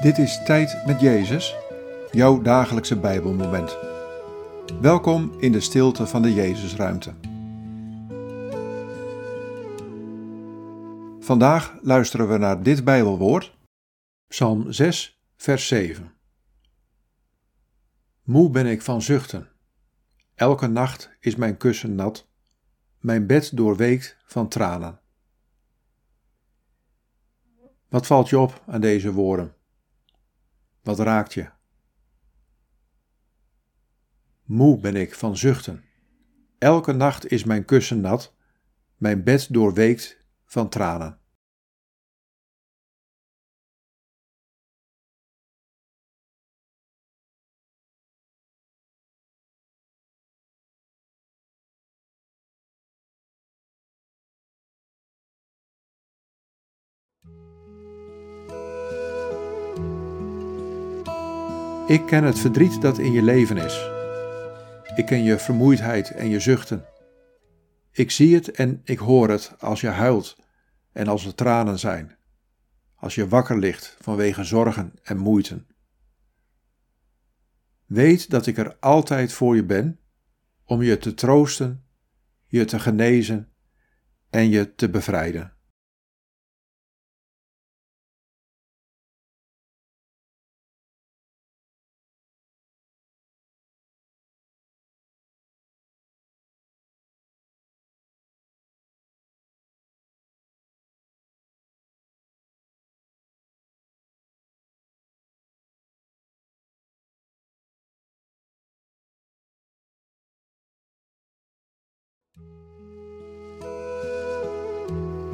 Dit is Tijd met Jezus, jouw dagelijkse Bijbelmoment. Welkom in de stilte van de Jezusruimte. Vandaag luisteren we naar dit Bijbelwoord, Psalm 6, vers 7. Moe ben ik van zuchten. Elke nacht is mijn kussen nat, mijn bed doorweekt van tranen. Wat valt je op aan deze woorden? Wat raakt je? Moe ben ik van zuchten. Elke nacht is mijn kussen nat, mijn bed doorweekt van tranen. Ik ken het verdriet dat in je leven is. Ik ken je vermoeidheid en je zuchten. Ik zie het en ik hoor het als je huilt en als er tranen zijn, als je wakker ligt vanwege zorgen en moeiten. Weet dat ik er altijd voor je ben om je te troosten, je te genezen en je te bevrijden.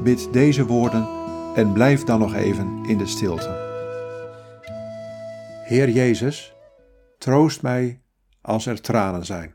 Bid deze woorden en blijf dan nog even in de stilte. Heer Jezus, troost mij als er tranen zijn.